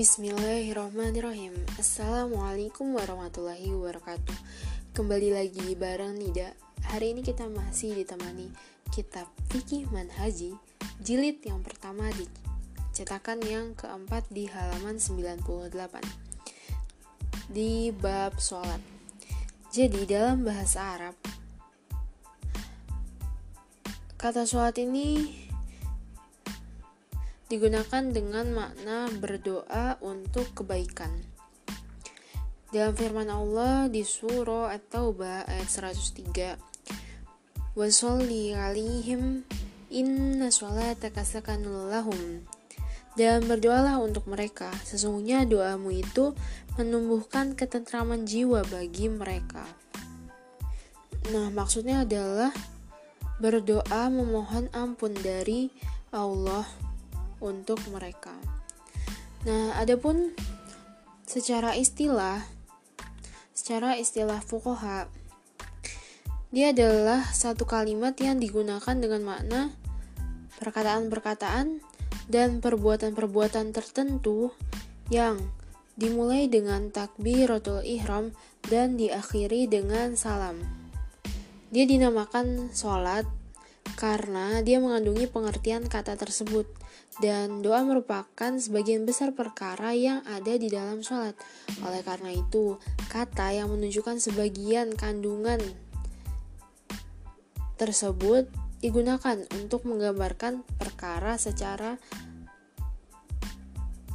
Bismillahirrahmanirrahim. Assalamualaikum warahmatullahi wabarakatuh. Kembali lagi bareng Nida. Hari ini kita masih ditemani Kitab Fikih Manhaji Jilid yang pertama di cetakan yang keempat di halaman 98 Di bab sholat. Jadi dalam bahasa Arab Kata sholat ini digunakan dengan makna berdoa untuk kebaikan. Dalam firman Allah di surah At-Taubah ayat 103, "Wasolli alaihim inna sholataka sakanul lahum." Dan berdoalah untuk mereka, sesungguhnya doamu itu menumbuhkan ketentraman jiwa bagi mereka. Nah, maksudnya adalah berdoa memohon ampun dari Allah untuk mereka. Nah, adapun secara istilah, secara istilah fukoha, dia adalah satu kalimat yang digunakan dengan makna perkataan-perkataan dan perbuatan-perbuatan tertentu yang dimulai dengan takbiratul ihram dan diakhiri dengan salam. Dia dinamakan sholat karena dia mengandungi pengertian kata tersebut dan doa merupakan sebagian besar perkara yang ada di dalam sholat. Oleh karena itu, kata yang menunjukkan sebagian kandungan tersebut digunakan untuk menggambarkan perkara secara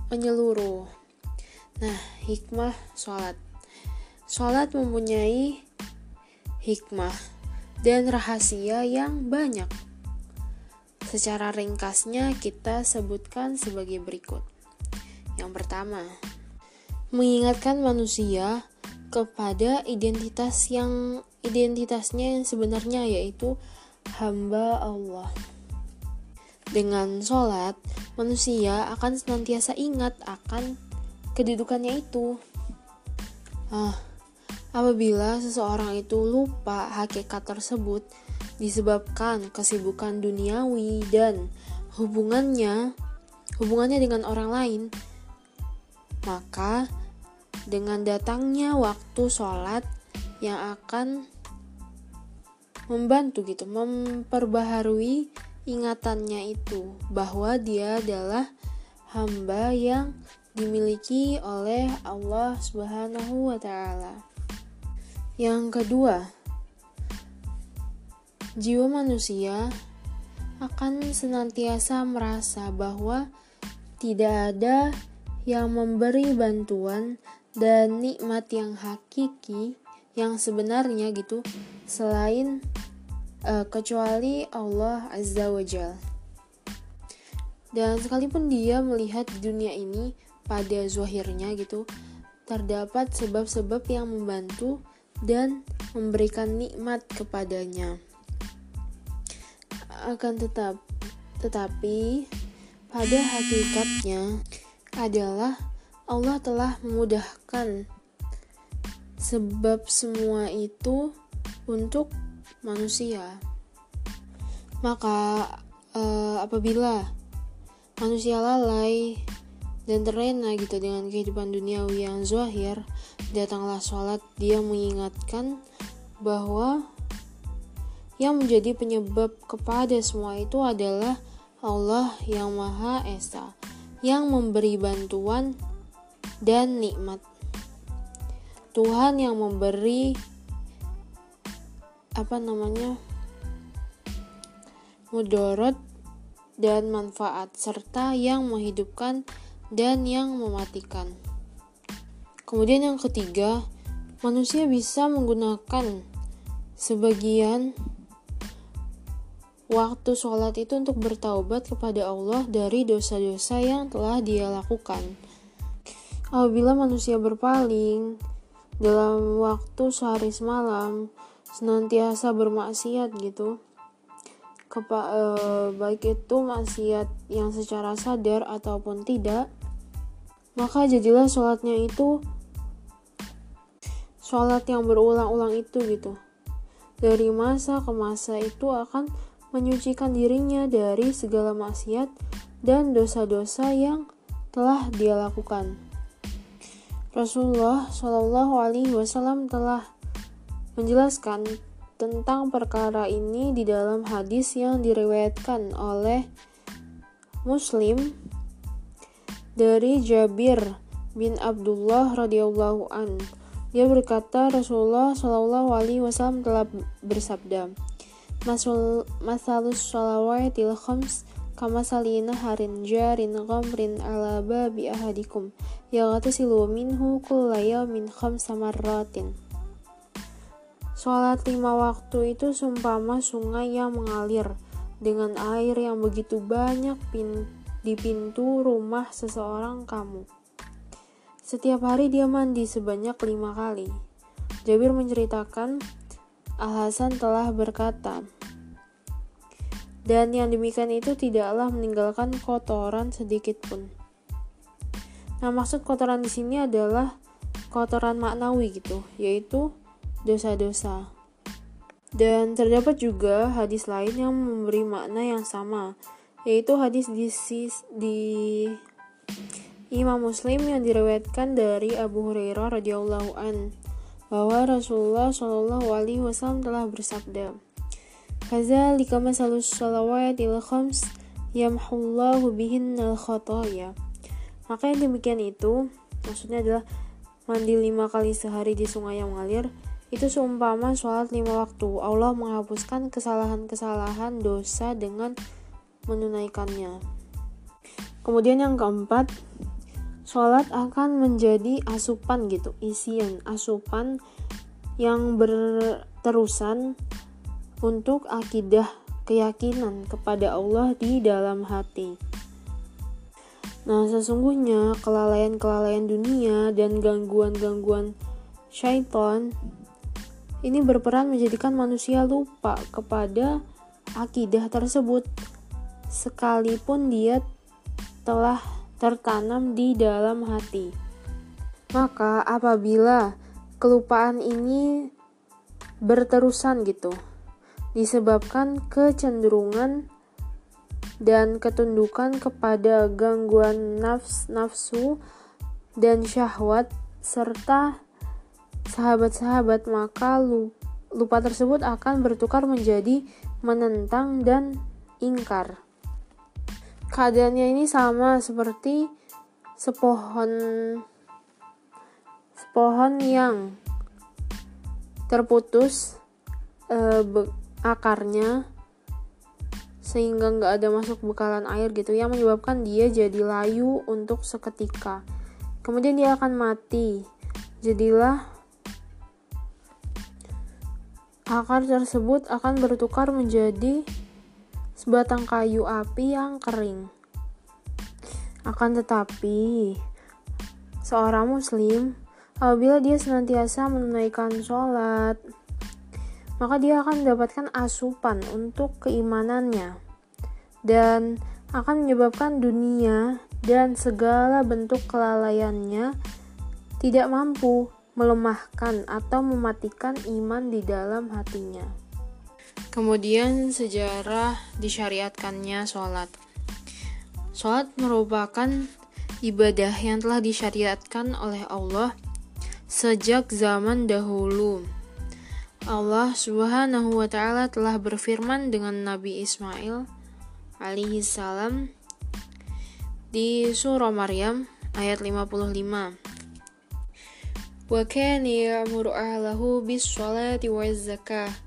menyeluruh. Nah, hikmah sholat. Sholat mempunyai hikmah dan rahasia yang banyak. Secara ringkasnya kita sebutkan sebagai berikut. Yang pertama, mengingatkan manusia kepada identitas yang identitasnya yang sebenarnya yaitu hamba Allah. Dengan sholat, manusia akan senantiasa ingat akan kedudukannya itu. Ah, apabila seseorang itu lupa hakikat tersebut, disebabkan kesibukan duniawi dan hubungannya hubungannya dengan orang lain maka dengan datangnya waktu sholat yang akan membantu gitu memperbaharui ingatannya itu bahwa dia adalah hamba yang dimiliki oleh Allah Subhanahu wa taala. Yang kedua, jiwa manusia akan senantiasa merasa bahwa tidak ada yang memberi bantuan dan nikmat yang hakiki yang sebenarnya gitu selain uh, kecuali Allah Azza wa Jal. Dan sekalipun dia melihat dunia ini pada zuhirnya gitu, terdapat sebab-sebab yang membantu dan memberikan nikmat kepadanya akan tetap tetapi pada hakikatnya adalah Allah telah memudahkan sebab semua itu untuk manusia. Maka uh, apabila manusia lalai dan terlena gitu dengan kehidupan duniawi yang zahir, datanglah sholat dia mengingatkan bahwa yang menjadi penyebab kepada semua itu adalah Allah yang Maha Esa, yang memberi bantuan dan nikmat. Tuhan yang memberi apa namanya? mudorot dan manfaat serta yang menghidupkan dan yang mematikan. Kemudian yang ketiga, manusia bisa menggunakan sebagian waktu sholat itu untuk bertaubat kepada Allah dari dosa-dosa yang telah dia lakukan. Apabila manusia berpaling dalam waktu sehari semalam, senantiasa bermaksiat gitu, Kepa, e, baik itu maksiat yang secara sadar ataupun tidak, maka jadilah sholatnya itu sholat yang berulang-ulang itu gitu. Dari masa ke masa itu akan menyucikan dirinya dari segala maksiat dan dosa-dosa yang telah dia lakukan. Rasulullah Shallallahu Alaihi Wasallam telah menjelaskan tentang perkara ini di dalam hadis yang diriwayatkan oleh Muslim dari Jabir bin Abdullah radhiyallahu an. Dia berkata Rasulullah Shallallahu alaihi wasallam telah bersabda, "Masul masalus shalawatil khams kama salina harin jarin ghamrin ala babi ahadikum yaghtasilu minhu kulla min khamsa marratin." Sholat lima waktu itu sumpama sungai yang mengalir dengan air yang begitu banyak pin di pintu rumah seseorang kamu. Setiap hari dia mandi sebanyak lima kali. Jabir menceritakan, Al-Hasan telah berkata, dan yang demikian itu tidaklah meninggalkan kotoran sedikit pun. Nah, maksud kotoran di sini adalah kotoran maknawi gitu, yaitu dosa-dosa. Dan terdapat juga hadis lain yang memberi makna yang sama, yaitu hadis di, di Imam Muslim yang direwetkan dari Abu Hurairah radhiyallahu an bahwa Rasulullah Shallallahu alaihi wasallam telah bersabda, "Kadzalika masalus shalawatil khams yamhullahu bihinnal khotoya." Maka yang demikian itu maksudnya adalah mandi lima kali sehari di sungai yang mengalir itu seumpama sholat lima waktu. Allah menghapuskan kesalahan-kesalahan dosa dengan menunaikannya. Kemudian yang keempat, sholat akan menjadi asupan gitu, isian, asupan yang berterusan untuk akidah keyakinan kepada Allah di dalam hati. Nah, sesungguhnya kelalaian-kelalaian dunia dan gangguan-gangguan syaitan ini berperan menjadikan manusia lupa kepada akidah tersebut, sekalipun dia telah tertanam di dalam hati. Maka, apabila kelupaan ini berterusan gitu, disebabkan kecenderungan dan ketundukan kepada gangguan nafs, nafsu dan syahwat serta sahabat-sahabat, maka lupa tersebut akan bertukar menjadi menentang dan ingkar. Keadaannya ini sama seperti sepohon sepohon yang terputus e, akarnya sehingga nggak ada masuk bekalan air gitu yang menyebabkan dia jadi layu untuk seketika. Kemudian dia akan mati. Jadilah akar tersebut akan bertukar menjadi sebatang kayu api yang kering. Akan tetapi, seorang muslim apabila dia senantiasa menunaikan sholat, maka dia akan mendapatkan asupan untuk keimanannya dan akan menyebabkan dunia dan segala bentuk kelalaiannya tidak mampu melemahkan atau mematikan iman di dalam hatinya. Kemudian sejarah disyariatkannya sholat. Sholat merupakan ibadah yang telah disyariatkan oleh Allah sejak zaman dahulu. Allah Subhanahu wa taala telah berfirman dengan Nabi Ismail alaihi salam di surah Maryam ayat 55. Wa kana ya'muru ahlahu bis-salati waz-zakah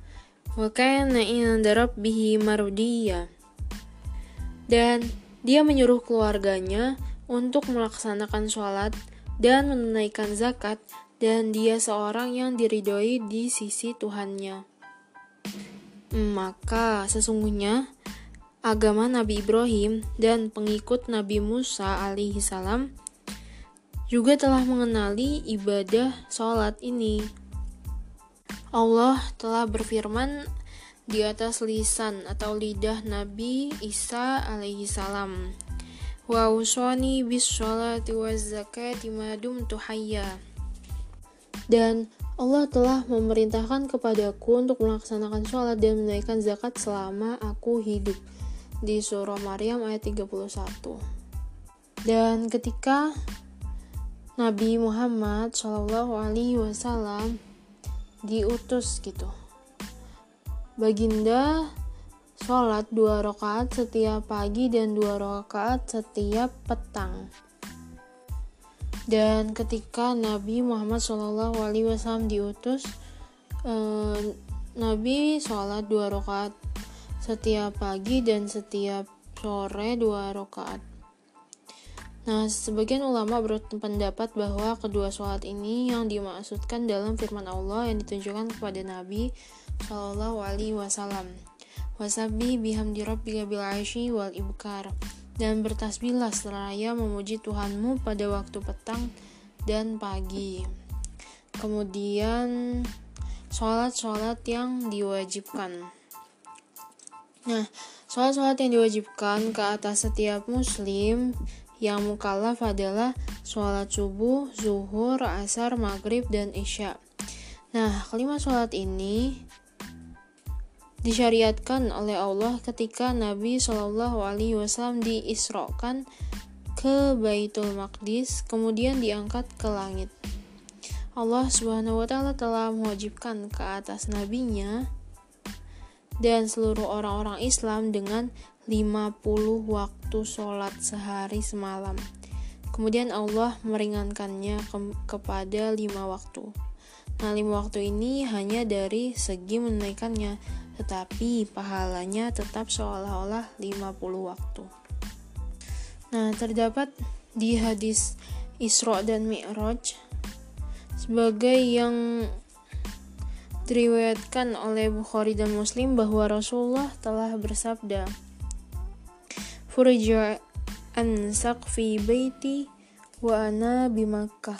وكان عند ربه مرضيا dan dia menyuruh keluarganya untuk melaksanakan sholat dan menunaikan zakat dan dia seorang yang diridhoi di sisi Tuhannya. Maka sesungguhnya agama Nabi Ibrahim dan pengikut Nabi Musa alaihi salam juga telah mengenali ibadah sholat ini. Allah telah berfirman di atas lisan atau lidah Nabi Isa alaihi salam. Wa uswani bis sholati zakati madum tuhayya. Dan Allah telah memerintahkan kepadaku untuk melaksanakan sholat dan menaikkan zakat selama aku hidup. Di surah Maryam ayat 31. Dan ketika Nabi Muhammad Shallallahu Alaihi Wasallam diutus gitu, Baginda sholat dua rakaat setiap pagi dan dua rakaat setiap petang. Dan ketika Nabi Muhammad Wasallam diutus, eh, Nabi sholat dua rakaat setiap pagi dan setiap sore dua rakaat. Nah, sebagian ulama berpendapat bahwa kedua sholat ini yang dimaksudkan dalam firman Allah yang ditunjukkan kepada Nabi Shallallahu Alaihi Wasallam. Wasabi bihamdi rabbika bil wal ibkar dan bertasbihlah seraya memuji Tuhanmu pada waktu petang dan pagi. Kemudian sholat-sholat yang diwajibkan. Nah, sholat-sholat yang diwajibkan ke atas setiap muslim yang mukallaf adalah sholat subuh, zuhur, asar, maghrib, dan isya. Nah, kelima sholat ini disyariatkan oleh Allah ketika Nabi Shallallahu Alaihi Wasallam diisrokan ke Baitul Maqdis, kemudian diangkat ke langit. Allah Subhanahu wa taala telah mewajibkan ke atas nabinya dan seluruh orang-orang Islam dengan 50 waktu sholat sehari semalam. Kemudian Allah meringankannya ke kepada lima waktu. Nah, lima waktu ini hanya dari segi menunaikannya, tetapi pahalanya tetap seolah-olah 50 waktu. Nah, terdapat di hadis Isra dan Mi'raj sebagai yang diriwayatkan oleh Bukhari dan Muslim bahwa Rasulullah telah bersabda, furja an saqfi baiti wa ana bi Makkah.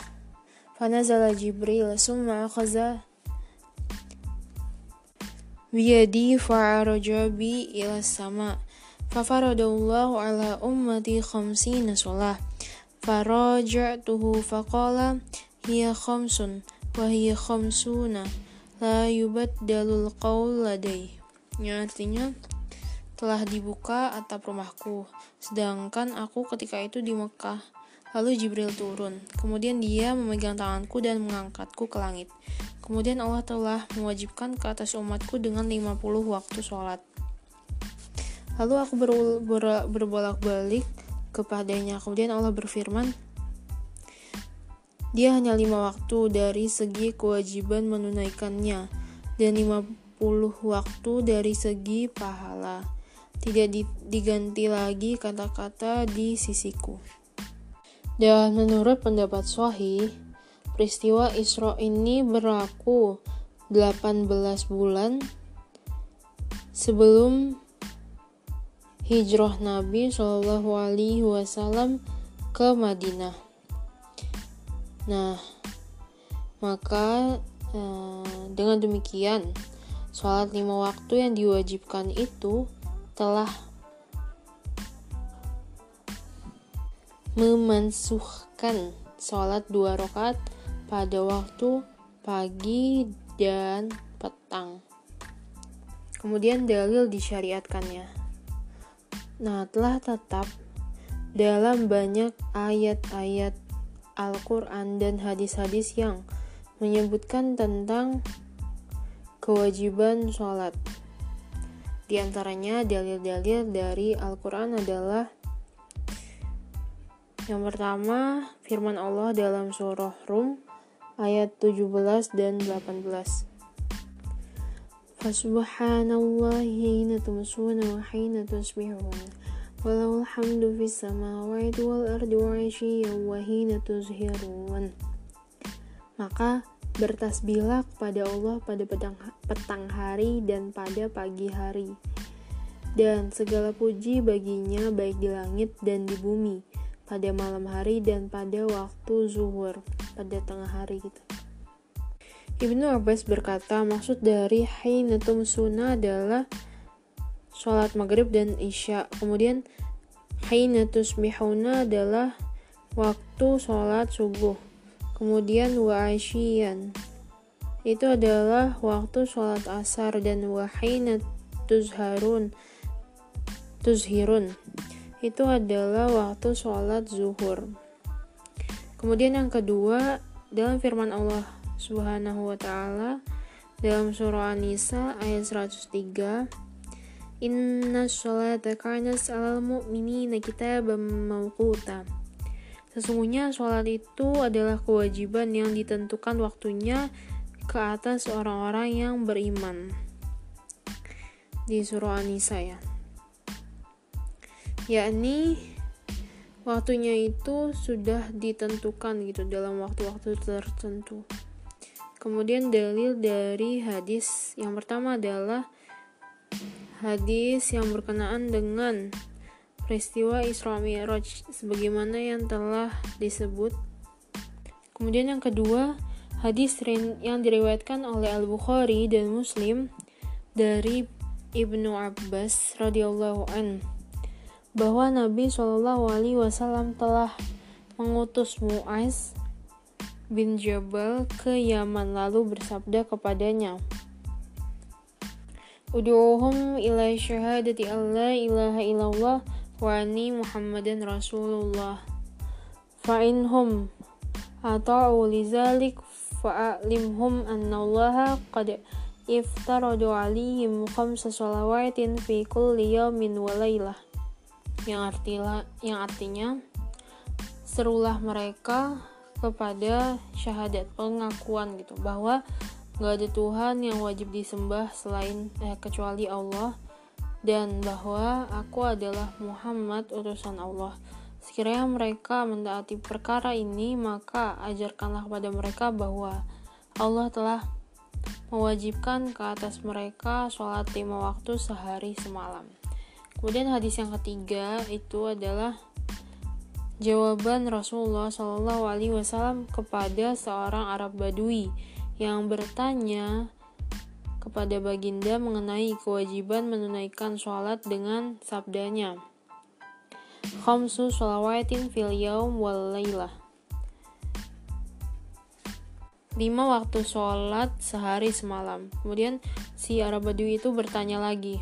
Fanazala Jibril summa akhadha biyadi fa'araja bi ila sama. Fafaradallahu ala ummati khamsina sholah. Faraja'tuhu faqala hiya khamsun wa hiya khamsuna la yubaddalul qawl ladai. Ya, artinya telah dibuka atap rumahku, sedangkan aku ketika itu di Mekah. Lalu Jibril turun, kemudian dia memegang tanganku dan mengangkatku ke langit. Kemudian Allah telah mewajibkan ke atas umatku dengan 50 waktu sholat. Lalu aku ber, ber, berbolak-balik kepadanya. Kemudian Allah berfirman, dia hanya lima waktu dari segi kewajiban menunaikannya dan 50 waktu dari segi pahala tidak diganti lagi kata-kata di sisiku. Dan menurut pendapat Sahih, peristiwa Isra ini berlaku 18 bulan sebelum hijrah Nabi Shallallahu Alaihi Wasallam ke Madinah. Nah, maka eh, dengan demikian, sholat lima waktu yang diwajibkan itu telah memansuhkan sholat dua rakaat pada waktu pagi dan petang. Kemudian dalil disyariatkannya. Nah, telah tetap dalam banyak ayat-ayat Al-Quran dan hadis-hadis yang menyebutkan tentang kewajiban sholat. Di antaranya dalil-dalil dari Al-Quran adalah yang pertama firman Allah dalam surah Rum ayat 17 dan 18. Fasubhanallahi hina tumsuna wa hina tusbihun Walau alhamdu fis samawati wal ardi wa wa hina tuzhirun Maka Bertasbihlah kepada Allah pada petang hari dan pada pagi hari. Dan segala puji baginya baik di langit dan di bumi, pada malam hari dan pada waktu zuhur, pada tengah hari gitu. Ibnu Abbas berkata, maksud dari Hainatum Sunnah adalah sholat maghrib dan isya. Kemudian Hainatus Mihuna adalah waktu sholat subuh. Kemudian wa'asyian itu adalah waktu sholat asar dan wahina tuzharun tuzhirun itu adalah waktu sholat zuhur. Kemudian yang kedua, dalam firman Allah Subhanahu wa taala dalam surah An-Nisa ayat 103, Inna sholata kanat alal mu'minina kitaban mawquta. Sesungguhnya sholat itu adalah kewajiban yang ditentukan waktunya ke atas orang-orang yang beriman. Di surah An-Nisa ya. Yakni waktunya itu sudah ditentukan gitu dalam waktu-waktu tertentu. Kemudian dalil dari hadis yang pertama adalah hadis yang berkenaan dengan peristiwa Isra Mi'raj sebagaimana yang telah disebut. Kemudian yang kedua, Hadis yang diriwayatkan oleh Al-Bukhari dan Muslim dari Ibnu Abbas radhiyallahu an bahwa Nabi Shallallahu alaihi wasallam telah mengutus Muaz bin Jabal ke Yaman lalu bersabda kepadanya Udu'uhum ila syahadati Allah ilaha illallah wa anni Muhammadan Rasulullah. Fa'inhum ata'u lizalik fa'alimhum annallaha qad iftaradu alaihim khamsa salawatin fi kulli yawmin wa laylah. Yang artinya yang artinya serulah mereka kepada syahadat pengakuan gitu. Bahwa gak ada Tuhan yang wajib disembah selain eh, kecuali Allah dan bahwa aku adalah Muhammad utusan Allah Sekiranya mereka mentaati perkara ini, maka ajarkanlah kepada mereka bahwa Allah telah mewajibkan ke atas mereka sholat lima waktu sehari semalam. Kemudian hadis yang ketiga itu adalah jawaban Rasulullah Shallallahu Alaihi Wasallam kepada seorang Arab Badui yang bertanya kepada baginda mengenai kewajiban menunaikan sholat dengan sabdanya. Khamsu sholawatin fil yaum wal laylah. Lima waktu sholat sehari semalam. Kemudian si Arab Badui itu bertanya lagi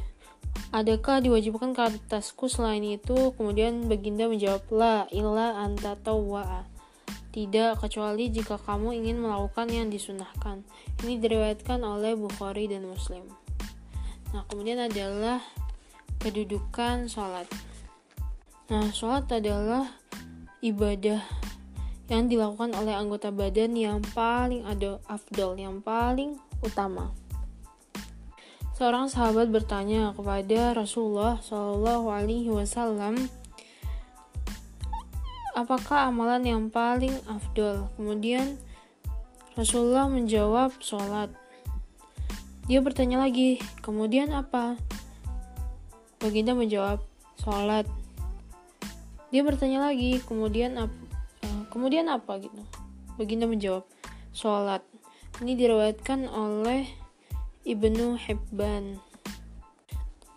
adakah diwajibkan ke atasku selain itu? Kemudian baginda menjawab la illa anta tawwa'a tidak kecuali jika kamu ingin melakukan yang disunahkan. Ini diriwayatkan oleh Bukhari dan Muslim. Nah kemudian adalah kedudukan sholat. Nah, sholat adalah ibadah yang dilakukan oleh anggota badan yang paling ada afdol, yang paling utama. Seorang sahabat bertanya kepada Rasulullah Shallallahu Alaihi Wasallam, apakah amalan yang paling afdol? Kemudian Rasulullah menjawab sholat. Dia bertanya lagi, kemudian apa? Baginda menjawab, sholat. Dia bertanya lagi, kemudian apa? Uh, kemudian apa gitu? Baginda menjawab, sholat. Ini diriwayatkan oleh Ibnu Hibban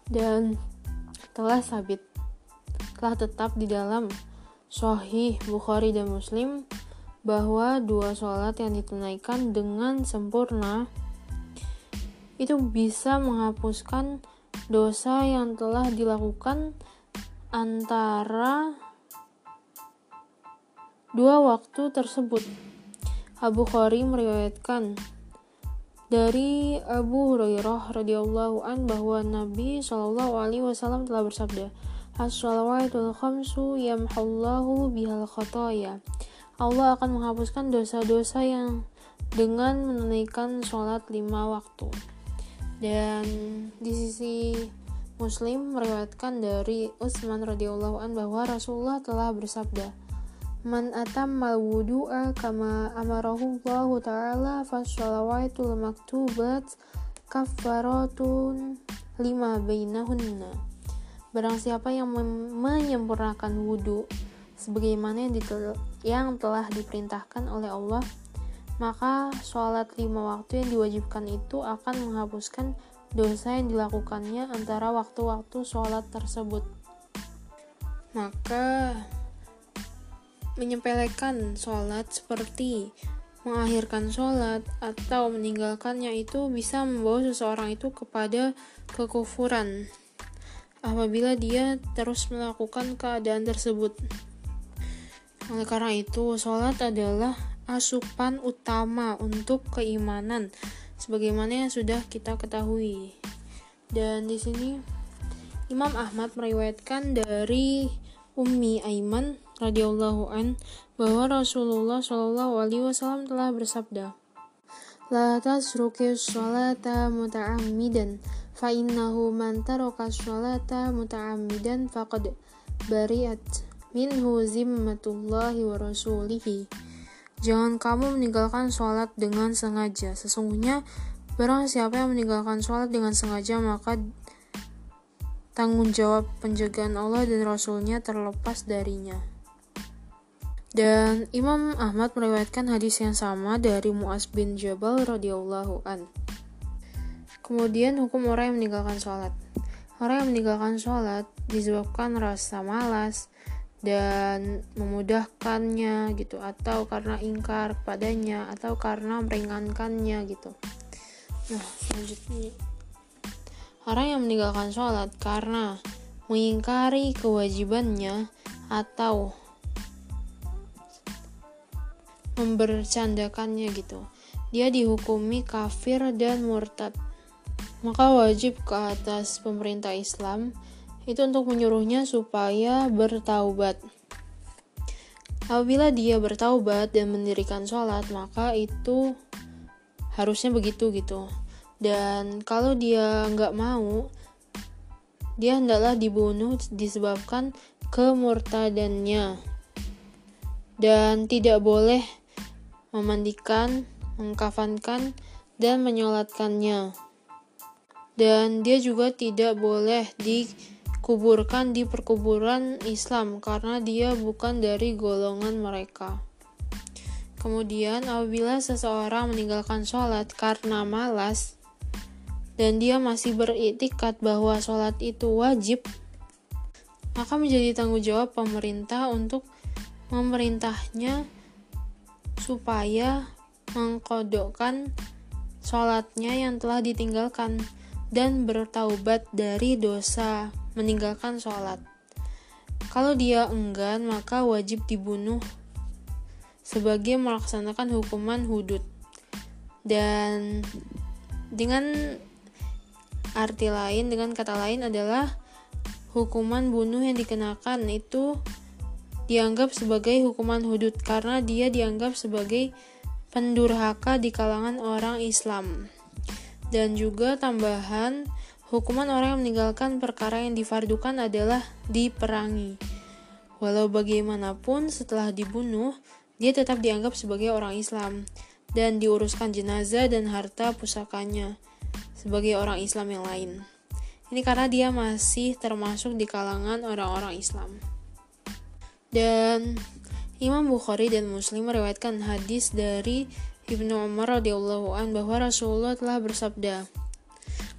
dan telah sabit telah tetap di dalam Sahih Bukhari dan Muslim bahwa dua sholat yang ditunaikan dengan sempurna itu bisa menghapuskan dosa yang telah dilakukan antara dua waktu tersebut. Abu Khari meriwayatkan dari Abu Hurairah radhiyallahu an bahwa Nabi Shallallahu alaihi wasallam telah bersabda, "As-shalawatul khamsu yamhullahu bihal khataya." Allah akan menghapuskan dosa-dosa yang dengan menunaikan sholat lima waktu. Dan di sisi Muslim meriwayatkan dari Utsman radhiyallahu an bahwa Rasulullah telah bersabda, "Man atammal wudu'a kama amarahu Allah taala fasyalawatul maktubat kafaratun lima bainahunna." Barang siapa yang menyempurnakan wudhu sebagaimana yang, yang telah diperintahkan oleh Allah, maka sholat lima waktu yang diwajibkan itu akan menghapuskan dosa yang dilakukannya antara waktu-waktu sholat tersebut. Maka, menyepelekan sholat seperti mengakhirkan sholat atau meninggalkannya itu bisa membawa seseorang itu kepada kekufuran. Apabila dia terus melakukan keadaan tersebut. Oleh karena itu, sholat adalah asupan utama untuk keimanan, sebagaimana yang sudah kita ketahui. Dan di sini Imam Ahmad meriwayatkan dari Ummi Aiman radhiyallahu an bahwa Rasulullah shallallahu alaihi wasallam telah bersabda, "La tasruki sholata muta'ammidan innahu man taraka sholata muta'ammidan faqad bari'at minhu zimmatullahi wa rasulihi. Jangan kamu meninggalkan sholat dengan sengaja. Sesungguhnya, barang siapa yang meninggalkan sholat dengan sengaja, maka tanggung jawab penjagaan Allah dan Rasulnya terlepas darinya. Dan Imam Ahmad meriwayatkan hadis yang sama dari Muaz bin Jabal radhiyallahu an. Kemudian hukum orang yang meninggalkan sholat. Orang yang meninggalkan sholat disebabkan rasa malas, dan memudahkannya gitu atau karena ingkar padanya atau karena meringankannya gitu. Nah selanjutnya. Orang yang meninggalkan sholat karena mengingkari kewajibannya atau membercandakannya gitu. Dia dihukumi kafir dan murtad maka wajib ke atas pemerintah Islam itu untuk menyuruhnya supaya bertaubat. Apabila dia bertaubat dan mendirikan sholat, maka itu harusnya begitu gitu. Dan kalau dia nggak mau, dia hendaklah dibunuh disebabkan kemurtadannya. Dan tidak boleh memandikan, mengkafankan, dan menyolatkannya. Dan dia juga tidak boleh di dikuburkan di perkuburan Islam karena dia bukan dari golongan mereka. Kemudian, apabila seseorang meninggalkan sholat karena malas dan dia masih beriktikat bahwa sholat itu wajib, maka menjadi tanggung jawab pemerintah untuk memerintahnya supaya mengkodokkan sholatnya yang telah ditinggalkan dan bertaubat dari dosa meninggalkan sholat. Kalau dia enggan, maka wajib dibunuh sebagai melaksanakan hukuman hudud. Dan dengan arti lain, dengan kata lain adalah hukuman bunuh yang dikenakan itu dianggap sebagai hukuman hudud karena dia dianggap sebagai pendurhaka di kalangan orang Islam. Dan juga tambahan Hukuman orang yang meninggalkan perkara yang difardukan adalah diperangi. Walau bagaimanapun setelah dibunuh, dia tetap dianggap sebagai orang Islam dan diuruskan jenazah dan harta pusakanya sebagai orang Islam yang lain. Ini karena dia masih termasuk di kalangan orang-orang Islam. Dan Imam Bukhari dan Muslim meriwayatkan hadis dari Ibnu Umar radhiyallahu an bahwa Rasulullah telah bersabda,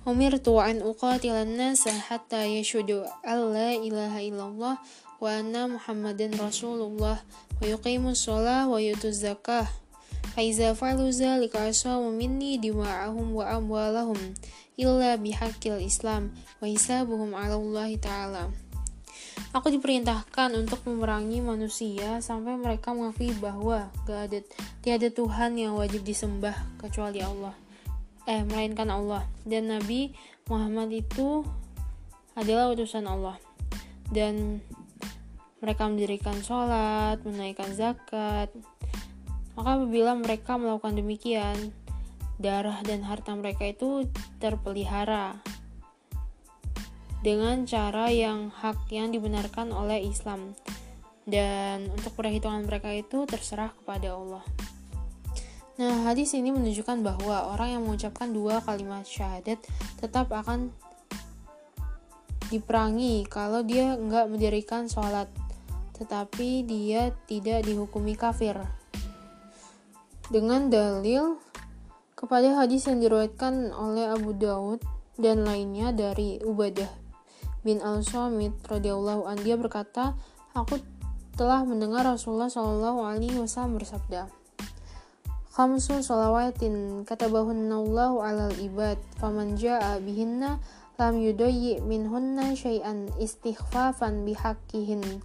Umirtu an uqatilan nasa hatta yashudu an la ilaha illallah wa anna muhammadan rasulullah wa yuqimu sholah wa yutu zakah. Fa iza fa'alu zalika asamu minni dima'ahum wa amwalahum illa bihaqqil islam wa hisabuhum ala Allah ta'ala Aku diperintahkan untuk memerangi manusia sampai mereka mengakui bahwa gak ada tiada Tuhan yang wajib disembah kecuali Allah. Eh melainkan Allah. Dan Nabi Muhammad itu adalah utusan Allah. Dan mereka mendirikan sholat, menaikkan zakat. Maka apabila mereka melakukan demikian, darah dan harta mereka itu terpelihara dengan cara yang hak yang dibenarkan oleh Islam. Dan untuk perhitungan mereka itu terserah kepada Allah. Nah, hadis ini menunjukkan bahwa orang yang mengucapkan dua kalimat syahadat tetap akan diperangi kalau dia nggak mendirikan sholat, tetapi dia tidak dihukumi kafir. Dengan dalil kepada hadis yang diriwayatkan oleh Abu Daud dan lainnya dari Ubadah bin Al-Samit radhiyallahu an dia berkata, "Aku telah mendengar Rasulullah Shallallahu alaihi wasallam bersabda, khamsu salawatin katabahunna Allahu alal ibad faman jaa bihinna lam yudayyi minhunna syai'an istighfafan bihaqqihin.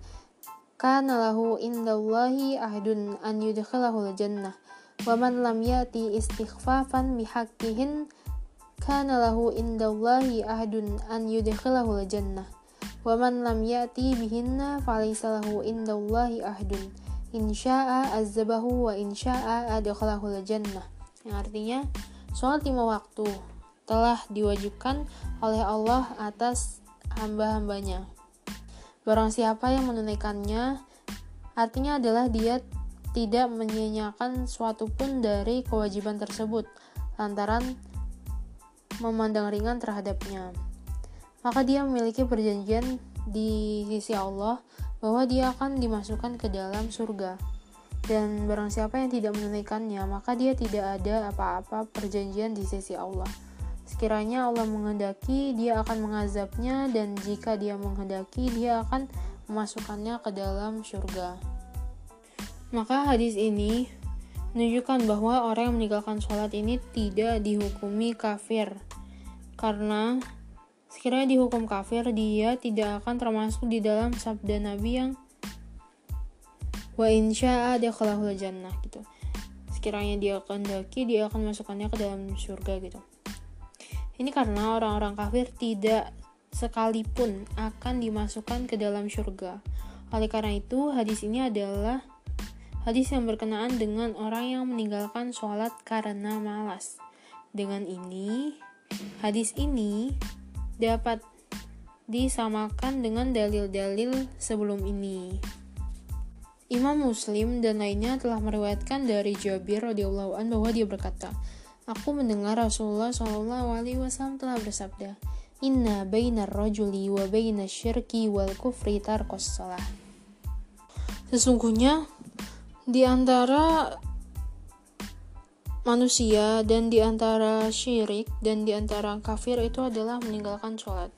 Kana lahu indallahi ahdun an yudkhilahu jannah wa man lam yati istighfafan bihaqqihin kana lahu indallahi ahdun an yudkhilahu jannah wa man lam yati bihinna falaysa lahu indallahi ahdun insya'a azzabahu wa insya'a adkhalahu jannah yang artinya sholat lima waktu telah diwajibkan oleh Allah atas hamba-hambanya. Barang siapa yang menunaikannya, artinya adalah dia tidak menyanyiakan suatu pun dari kewajiban tersebut, lantaran memandang ringan terhadapnya. Maka dia memiliki perjanjian di sisi Allah bahwa dia akan dimasukkan ke dalam surga. Dan barang siapa yang tidak menunaikannya, maka dia tidak ada apa-apa perjanjian di sisi Allah. Sekiranya Allah menghendaki, dia akan mengazabnya dan jika dia menghendaki, dia akan memasukkannya ke dalam surga. Maka hadis ini menunjukkan bahwa orang yang meninggalkan sholat ini tidak dihukumi kafir. Karena sekiranya dihukum kafir, dia tidak akan termasuk di dalam sabda Nabi yang wa insya'a dakhalahul jannah gitu. Sekiranya dia kehendaki, dia akan masukkannya ke dalam surga gitu. Ini karena orang-orang kafir tidak sekalipun akan dimasukkan ke dalam surga. Oleh karena itu, hadis ini adalah hadis yang berkenaan dengan orang yang meninggalkan sholat karena malas. Dengan ini, hadis ini dapat disamakan dengan dalil-dalil sebelum ini. Imam Muslim dan lainnya telah meriwayatkan dari Jabir radhiyallahu an bahwa dia berkata, Aku mendengar Rasulullah Shallallahu Alaihi Wasallam telah bersabda, Inna bainar rajuli wa bainas syirki wal kufri salah. Sesungguhnya di antara manusia dan di antara syirik dan di antara kafir itu adalah meninggalkan sholat.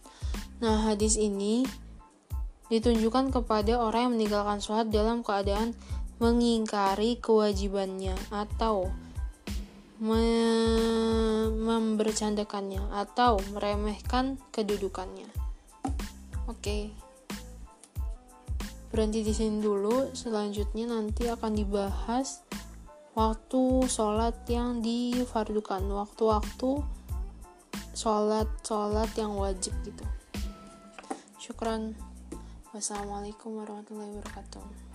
Nah, hadis ini ditunjukkan kepada orang yang meninggalkan sholat dalam keadaan mengingkari kewajibannya atau me membercandakannya atau meremehkan kedudukannya. Oke. Okay. Berhenti di sini dulu. Selanjutnya nanti akan dibahas waktu sholat yang difardukan, waktu-waktu sholat-sholat yang wajib gitu. Syukran. Wassalamualaikum warahmatullahi wabarakatuh.